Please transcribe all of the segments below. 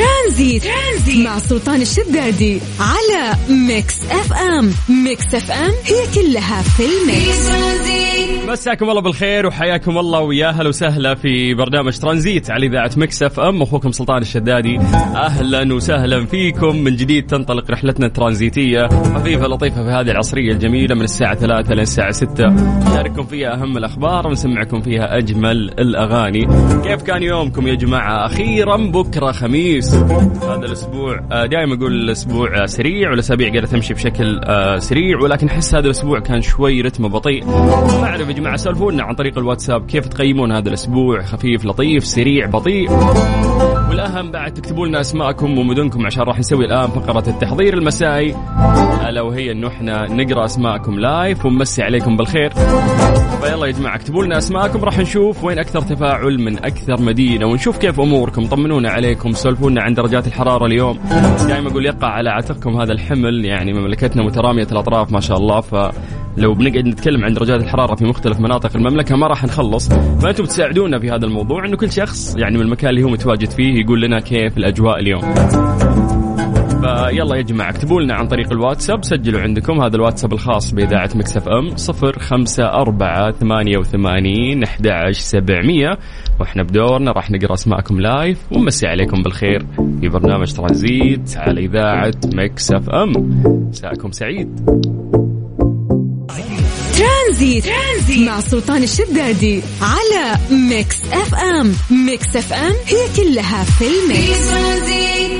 جاي ترانزيت, ترانزيت. مع سلطان الشدادي على Mix FM. Mix FM هي كلها في ال mix. مساكم الله بالخير وحياكم الله ويا أهلا وسهلا في برنامج ترانزيت على إذاعة Mix FM. أخوكم سلطان الشدادي أهلا وسهلا فيكم. من جديد تنطلق رحلتنا الترانزيتية خفيفه لطيفة في هذه العصرية الجميلة من الساعة 3 للساعه 6 نشارككم فيها أهم الأخبار ونسمعكم فيها أجمل الأغاني. كيف كان يومكم يا جماعة؟ أخيرا بكرة خميس. هذا الأسبوع آه، دائما أقول الأسبوع سريع والأسابيع قاعدة تمشي بشكل آه، سريع ولكن أحس هذا الأسبوع كان شوي رتمه بطيء. ما اعرف يا جماعة سولفونا عن طريق الواتساب كيف تقيمون هذا الأسبوع؟ خفيف لطيف سريع بطيء. والأهم بعد تكتبوا لنا أسماءكم ومدنكم عشان راح نسوي الآن فقرة التحضير المسائي. ألا وهي انه إحنا نقرأ أسماءكم لايف ونمسي عليكم بالخير. فيلا يا جماعة اكتبوا لنا أسماءكم راح نشوف وين أكثر تفاعل من أكثر مدينة ونشوف كيف أموركم. طمنونا عليكم سولفونا عن درجات الحرارة اليوم. دائما أقول يقع على عاتقكم هذا الحمل. يعني مملكتنا مترامية الأطراف ما شاء الله. ف لو بنقعد نتكلم عن درجات الحرارة في مختلف مناطق المملكة ما راح نخلص. فأنتم بتساعدونا في هذا الموضوع. إنه كل شخص يعني من المكان اللي هو متواجد فيه يقول لنا كيف الأجواء اليوم. فيلا يا جماعة اكتبوا لنا عن طريق الواتساب سجلوا عندكم هذا الواتساب الخاص بإذاعة Mix FM 054 88 11700 وإحنا بدورنا راح نقرأ أسماءكم live ونمسي عليكم بالخير. في برنامج ترانزيت على إذاعة Mix FM. مساءكم سعيد. ترانزيت. ترانزيت مع سلطان الشدادي على Mix FM. Mix FM هي كلها في ال mix في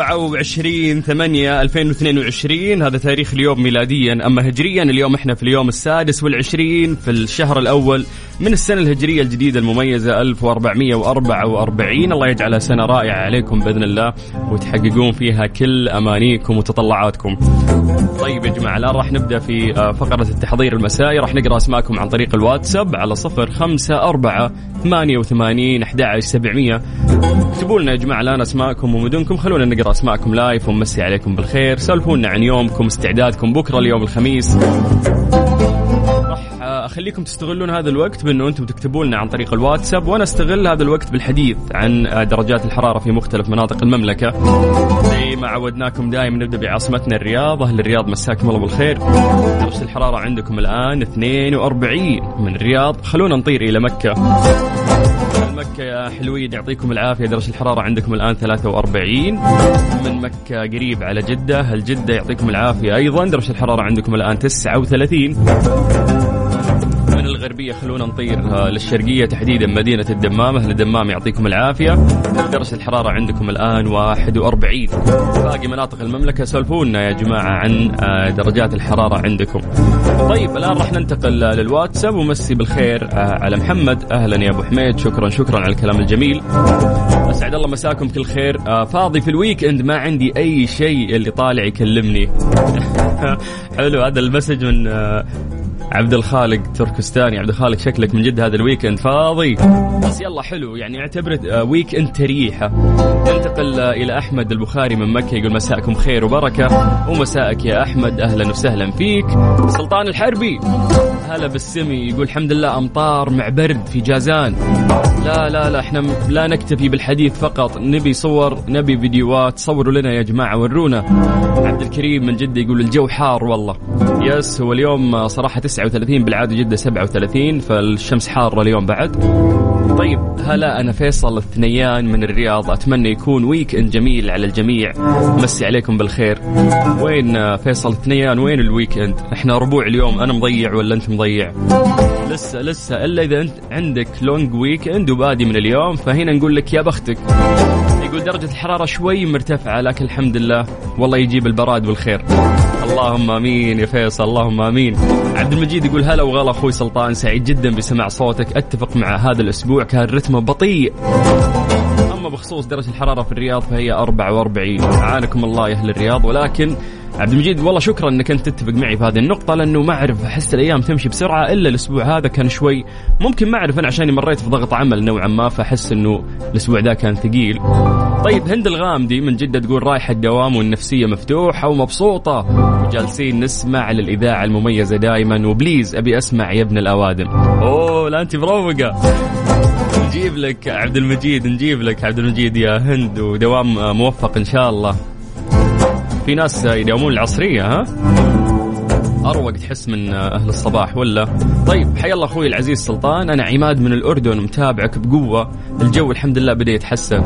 24 8 2022 هذا تاريخ اليوم ميلاديا. أما هجريا اليوم إحنا في اليوم السادس والعشرين في الشهر الأول من السنة الهجرية الجديدة المميزة 1444 الله يجعلها سنة رائعة عليكم بإذن الله وتحققون فيها كل أمانيكم وتطلعاتكم. طيب يا جماعة الآن راح نبدأ في آه، فقرة التحضير المسائي. راح نقرأ أسماءكم عن طريق الواتساب على 054 88 11700 اكتبوا لنا يا جماعة الآن أسماءكم ومدنكم خلونا نقرأ. أسماءكم لايف ونمسي عليكم بالخير. سولفونا عن يومكم استعدادكم بكرة اليوم الخميس. أخليكم تستغلون هذا الوقت بأنه أنتم تكتبوا لنا عن طريق الواتساب وأنا أستغل هذا الوقت بالحديث عن درجات الحرارة في مختلف مناطق المملكة. زي ما عودناكم دائما نبدأ بعاصمتنا الرياض. أهل الرياض مساكم الله بالخير. درجة الحرارة عندكم الآن 42 من الرياض. خلونا نطير إلى مكة. مكة يا حلوين يعطيكم العافية. درجة الحرارة عندكم الآن 43 من مكة قريب على جدة الجدة يعطيكم العافية؟ أيضا درجة الحرارة عندكم الآن 39 الغربية خلونا نطير آه، للشرقية تحديدا مدينة الدمام. أهل الدمام يعطيكم العافية. درجه الحرارة عندكم الآن 41 باقي مناطق المملكة سولفونا يا جماعة عن آه، درجات الحرارة عندكم. طيب الآن راح ننتقل للواتساب. ومسي بالخير آه، على محمد. أهلا يا أبو حميد. شكرا شكرا على الكلام الجميل. أسعد الله مساكم كل خير. فاضي في ال weekend ما عندي أي شيء اللي طالع يكلمني. حلو هذا ال message من عبد الخالق تركستاني. عبد الخالق شكلك من جد هذا ال weekend. فاضي. بس يلا حلو. يعني اعتبره weekend تريحة. ننتقل إلى أحمد البخاري من مكة. يقول مساءكم خير وبركة. ومساءك يا أحمد. أهلا وسهلا فيك. سلطان الحربي. هلا بالسمي يقول الحمد لله أمطار مع برد في جازان. لا لا لا إحنا لا نكتفي بالحديث فقط نبي صور نبي فيديوهات صوروا لنا يا جماعة ورونا. عبد الكريم من جدة يقول الجو حار والله. yes هو اليوم صراحة 39 بالعادة جدة 37 فالشمس حارة اليوم بعد. طيب هلا أنا فيصل الثنيان من الرياض. أتمنى يكون weekend جميل على الجميع. مسي عليكم بالخير. وين فيصل الثنيان؟ وين ال weekend إحنا ربوع اليوم أنا مضيع ولا أنت مضيع لسه لسه إلا إذا أنت عندك long weekend وبادي من اليوم فهنا نقول لك يا بختك. يقول درجة الحرارة شوي مرتفعة لكن الحمد لله والله يجيب البراد والخير. اللهم آمين يا فيصل اللهم آمين. عبد المجيد يقول هلا وغلا أخوي سلطان سعيد جدا بسماع صوتك أتفق مع هذا الأسبوع كان رتمه بطيء. بخصوص درجة الحرارة في الرياض فهي 44 أعانكم الله يا أهل الرياض. ولكن عبد المجيد والله شكرا إنك أنت تتفق معي في هذه النقطة لأنه ما أعرف أحس الأيام تمشي بسرعة إلا الأسبوع هذا كان شوي ممكن ما أعرف أنا عشان مريت في ضغط عمل نوعا ما فأحس إنه الأسبوع ذا كان ثقيل. طيب هند الغامدي من جدة تقول رايحة الدوام والنفسية مفتوحة ومبسوطة. وجالسين نسمع للإذاعة المميزة دائما. و please أبي أسمع يا ابن الأوادم. أوه لا أنت مروقة. نجيب لك عبد المجيد نجيب لك عبد المجيد يا هند ودوام موفق إن شاء الله. في ناس يداومون العصرية ها؟ أروق تحس من أهل الصباح ولا؟ طيب حيا الله أخوي العزيز سلطان أنا عماد من الأردن متابعك بقوة. الجو الحمد لله بدأ يتحسن.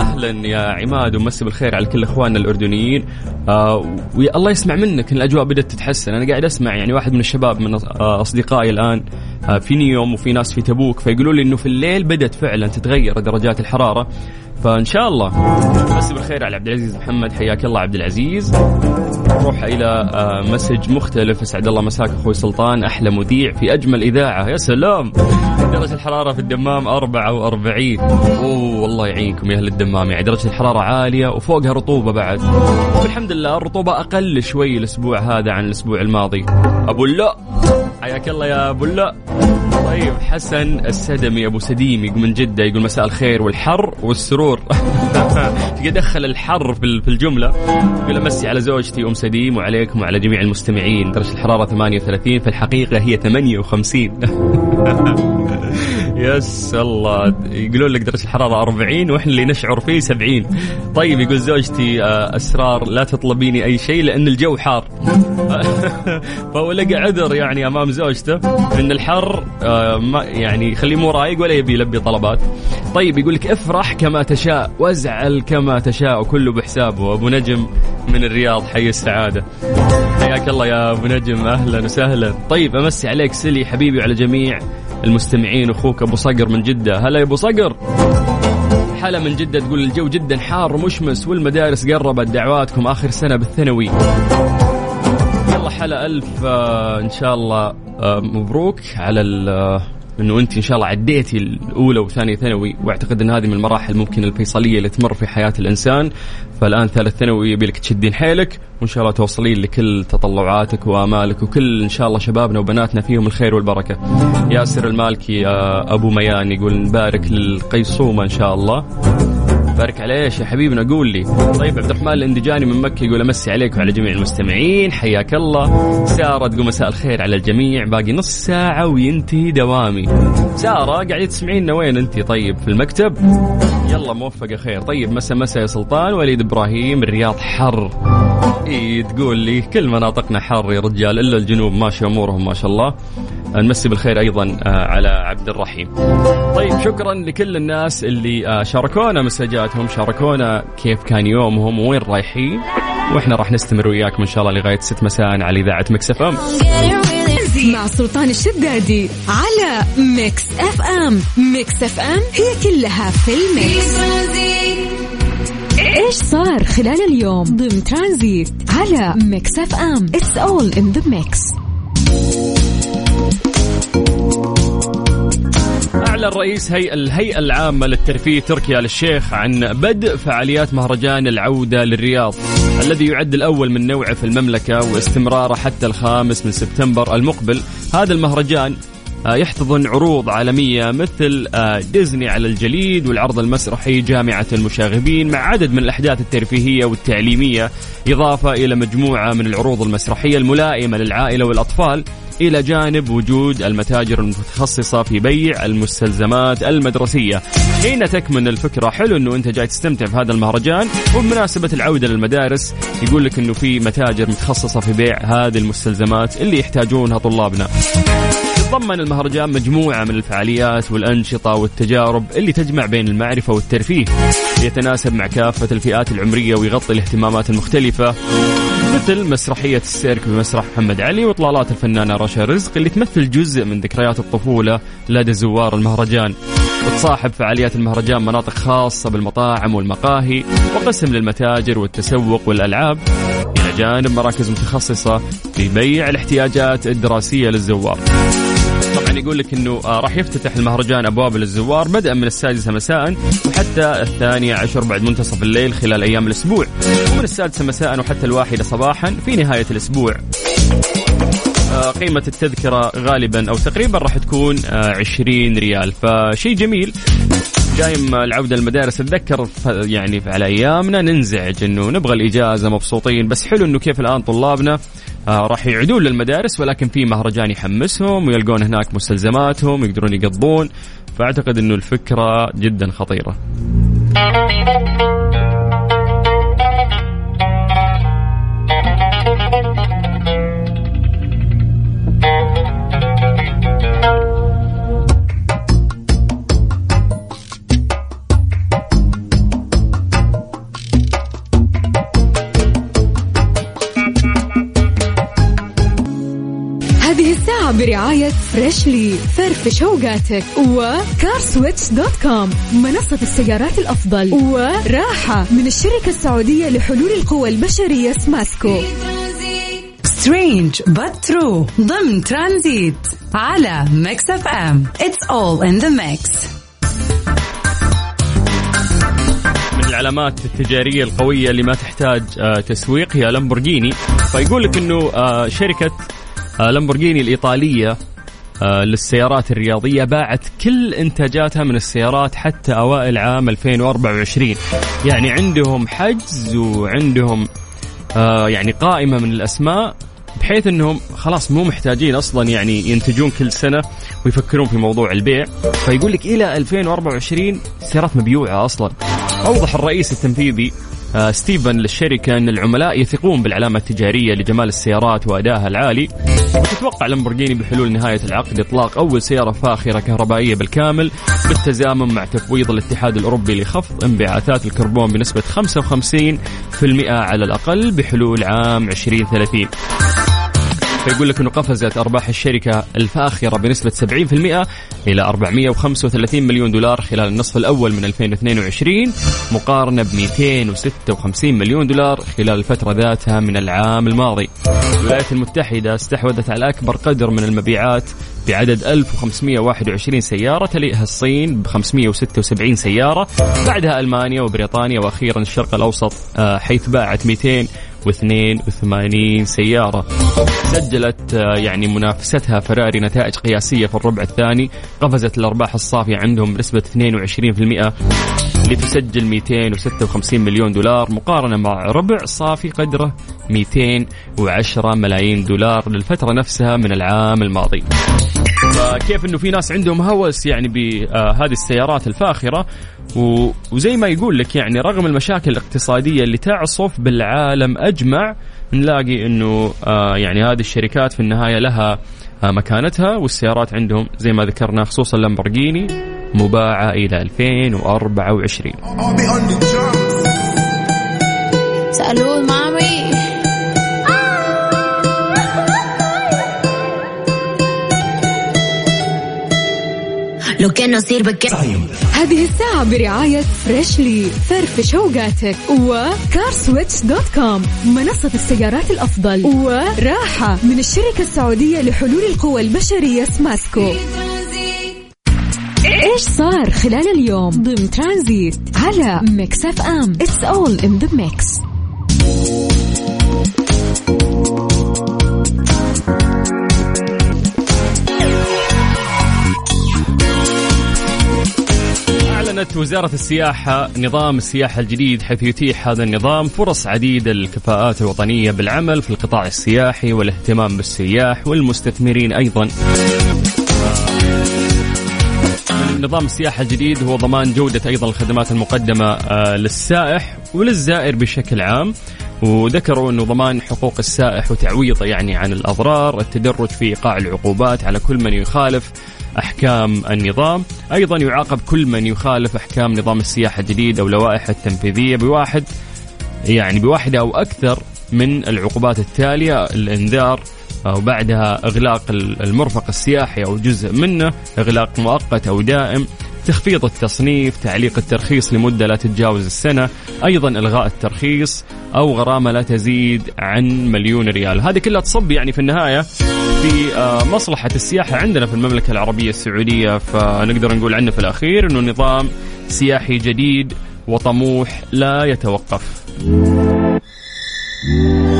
أهلا يا عماد ومسي بالخير على كل إخواننا الأردنيين. آه والله يسمع منك إن الأجواء بدأت تتحسن. أنا قاعد أسمع يعني واحد من الشباب من آه، أصدقائي الآن. آه في نيوم وفي ناس في تبوك فيقولوا لي إنه في الليل بدأت فعلا تتغير درجات الحرارة. فإن شاء الله. مسي بالخير على عبد العزيز محمد. حياك الله عبد العزيز. نروح إلى آه، مسج مختلف. أسعد الله مساك أخوي سلطان. أحلى مذيع في أجمل إذاعة. يا سلام. درجة الحرارة في الدمام 44 أوه والله يعينكم يا أهل الدمام. يعني درجة الحرارة عالية وفوقها رطوبة بعد. والحمد لله الرطوبة أقل شوي الأسبوع هذا عن الأسبوع الماضي. أبو لا حياك الله يا أبو لا طيب حسن السدمي أبو سديم من جدة يقول مساء الخير والحر والسرور. دخل الحر في الجملة. يقول أمسي على زوجتي أم سديم وعليكم وعلى جميع المستمعين. درجة الحرارة 38 في الحقيقة هي 58 يس الله. يقولون لك درجة الحرارة 40 وإحنا اللي نشعر فيه 70 طيب يقول زوجتي آه، أسرار لا تطلبيني أي شيء لأن الجو حار. فهو لقى عذر يعني أمام زوجته إن الحر آه، ما يعني يخليه مو رايق ولا يبي يلبي طلبات. طيب يقول لك افرح كما تشاء وازعل كما تشاء وكله بحسابه. أبو نجم من الرياض حي السعادة. حياك الله يا أبو نجم أهلا وسهلا. طيب أمسي عليك سلي حبيبي وعلى جميع المستمعين أخوك أبو صقر من جدة. هلا يا أبو صقر. حلا من جدة تقول الجو جدا حار ومشمس والمدارس قربت دعواتكم آخر سنة بالثانوي. يلا حلا ألف آه إن شاء الله آه مبروك على إنه أنت إن شاء الله عديتي الأولى وثانيه ثانوي وأعتقد إن هذه من المراحل ممكن الفيصلية اللي تمر في حياة الإنسان فالآن ثالث ثانوي يبي لك تشدين حيلك وإن شاء الله توصلين لكل تطلعاتك وآمالك وكل إن شاء الله شبابنا وبناتنا فيهم الخير والبركة. ياسر المالكي أبو ميان يقول نبارك للقيصومة إن شاء الله. بارك على إيش يا حبيبنا قول لي طيب عبد الرحمن الاندجاني من مكة يقول أمسي عليك وعلى جميع المستمعين حياك الله. سارة تقول مساء الخير على الجميع باقي نص ساعة وينتهي دوامي. سارة قاعدة تسمعينا وين أنت؟ طيب في المكتب؟ يلا موفقه خير. طيب مسا مسا يا سلطان وليد إبراهيم الرياض حر. إي تقول لي كل مناطقنا حر يا رجال إلا الجنوب ماشي امورهم ما شاء الله. نمسي بالخير أيضا آه، على عبد الرحيم. طيب شكرا لكل الناس اللي آه، شاركونا مسجاتهم، شاركونا كيف كان يومهم وين رايحين وإحنا راح نستمر وياكم إن شاء الله لغاية 6 مساء على إذاعة مكس إف إم. مع سلطان الشدادي على ميكس إف إم، ميكس إف إم هي كلها في الميكس. إيش صار خلال اليوم ضمن ترانزيت على ميكس إف إم؟ It's all in the mix. أعلن رئيس هيئة الهيئة العامة للترفيه تركي آل الشيخ عن بدء فعاليات مهرجان العودة للرياض الذي يعد الأول من نوعه في المملكة واستمراره حتى الخامس من سبتمبر المقبل. هذا المهرجان آه، يحتضن عروض عالمية مثل آه، ديزني على الجليد والعرض المسرحي جامعة المشاغبين مع عدد من الأحداث الترفيهية والتعليمية إضافة إلى مجموعة من العروض المسرحية الملائمة للعائلة والأطفال. إلى جانب وجود المتاجر المتخصصة في بيع المستلزمات المدرسية. حين تكمن الفكرة. حلو أنه أنت جاي تستمتع في هذا المهرجان. وبمناسبة العودة للمدارس يقول لك أنه في متاجر متخصصة في بيع هذه المستلزمات اللي يحتاجونها طلابنا. يتضمن المهرجان مجموعة من الفعاليات والأنشطة والتجارب اللي تجمع بين المعرفة والترفيه. يتناسب مع كافة الفئات العمرية ويغطي الاهتمامات المختلفة. مثل مسرحية السيرك بمسرح محمد علي وإطلالات الفنانة رشا رزق اللي تمثل جزء من ذكريات الطفولة لدى زوار المهرجان. وتصاحب فعاليات المهرجان مناطق خاصة بالمطاعم والمقاهي وقسم للمتاجر والتسوق والألعاب إلى جانب مراكز متخصصة في بيع الاحتياجات الدراسية للزوار. طبعا يقول لك إنه آه، راح يفتتح المهرجان أبواب للزوار بدءا من السادسة مساء وحتى الثانية عشر بعد منتصف الليل خلال أيام الأسبوع. ومن السادسة مساء وحتى الواحدة صباحا في نهاية الأسبوع. آه، قيمة التذكرة غالبا أو تقريبا راح تكون 20 آه، ريال. فشيء جميل. دايم العودة للمدارس أتذكر يعني على أيامنا ننزعج إنه نبغى الإجازة مبسوطين بس حلو إنه كيف الآن طلابنا راح يعودون للمدارس ولكن في مهرجان يحمسهم ويلقون هناك مستلزماتهم يقدرون يقضون فأعتقد إنه الفكرة جدا خطيرة. برعاية فريشلي فرفش اوقاتك وكارسويتش دوت كوم منصة السيارات الأفضل. وراحة من الشركة السعودية لحلول القوى البشرية سماسكو Strange but true. ضمن ترانزيت. على ميكس اف ام It's all in the mix. من العلامات التجارية القوية اللي ما تحتاج آه، تسويق هي لامبورجيني. فيقول لك إنه آه، شركة لامبورجيني الإيطالية آه، للسيارات الرياضية باعت كل إنتاجاتها من السيارات حتى أوائل عام 2024 يعني عندهم حجز وعندهم آه، يعني قائمة من الأسماء بحيث إنهم خلاص مو محتاجين أصلا يعني ينتجون كل سنة ويفكرون في موضوع البيع. فيقول لك إلى 2024 سيارات مبيوعة أصلا. أوضح الرئيس التنفيذي آه، ستيفن للشركة أن العملاء يثقون بالعلامة التجارية لجمال السيارات وأدائها العالي. وتتوقع لامبورجيني بحلول نهاية العقد إطلاق أول سيارة فاخرة كهربائية بالكامل بالتزامن مع تفويض الاتحاد الأوروبي لخفض انبعاثات الكربون بنسبة 55% على الأقل بحلول عام 2030 فيقول لك إنه قفزت أرباح الشركة الفاخرة بنسبة 70% إلى 435 مليون دولار خلال النصف الأول من 2022 مقارنة ب 256 مليون دولار خلال الفترة ذاتها من العام الماضي. الولايات المتحدة استحوذت على أكبر قدر من المبيعات بعدد 1521 سيارة تليها الصين ب 576 سيارة بعدها ألمانيا وبريطانيا وأخيرا الشرق الأوسط آه، حيث باعت 282 سيارة. سجلت آه، يعني منافستها فراري نتائج قياسية في الربع الثاني. قفزت الأرباح الصافية عندهم بنسبة 22% لتسجل 256 مليون دولار. مقارنة مع ربع صافي قدره 210 ملايين دولار للفترة نفسها من العام الماضي. فكيف إنه في ناس عندهم هوس يعني بهذه السيارات الفاخرة؟ وزي ما يقول لك يعني رغم المشاكل الاقتصادية اللي تعصف بالعالم اجمع نلاقي إنه آه، يعني هذه الشركات في النهاية لها آه، مكانتها والسيارات عندهم زي ما ذكرنا خصوصا لامبورجيني مباعة إلى 2024 سألوه مامي. لو كان sirve que... هذه الساعة برعاية فريشلي فرفش اوقاتك وكارسويتش دوت كوم منصة السيارات الأفضل وراحة من الشركة السعودية لحلول القوى البشرية سماسكو إيش صار خلال اليوم؟ ضمن ترانزيت على ميكس أف أم. It's all in the mix أعلنت وزارة السياحة نظام السياحة الجديد حيث يتيح هذا النظام فرص عديدة للكفاءات الوطنية بالعمل في القطاع السياحي والاهتمام بالسياح والمستثمرين أيضا. نظام السياحة الجديد هو ضمان جودة أيضا الخدمات المقدمة آه، للسائح وللزائر بشكل عام. وذكروا أنه ضمان حقوق السائح وتعويضه يعني عن الأضرار، التدرج في إيقاع العقوبات على كل من يخالف أحكام النظام، أيضا يعاقب كل من يخالف أحكام نظام السياحة الجديد أو لوائحه التنفيذية بواحد يعني بواحدة أو أكثر من العقوبات التالية الإنذار وبعدها إغلاق المرفق السياحي أو جزء منه، إغلاق مؤقت أو دائم، تخفيض التصنيف تعليق الترخيص لمدة لا تتجاوز السنة أيضا إلغاء الترخيص. أو غرامة لا تزيد عن مليون ريال. هذه كلها تصب يعني في النهاية في آه، مصلحة السياحة عندنا في المملكة العربية السعودية. فنقدر نقول عنه في الأخير أنه نظام سياحي جديد وطموح لا يتوقف.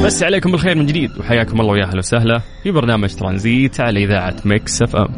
نمسي عليكم بالخير من جديد وحياكم الله ويا أهلا وسهلا في برنامج ترانزيت على إذاعة مكس أف أم.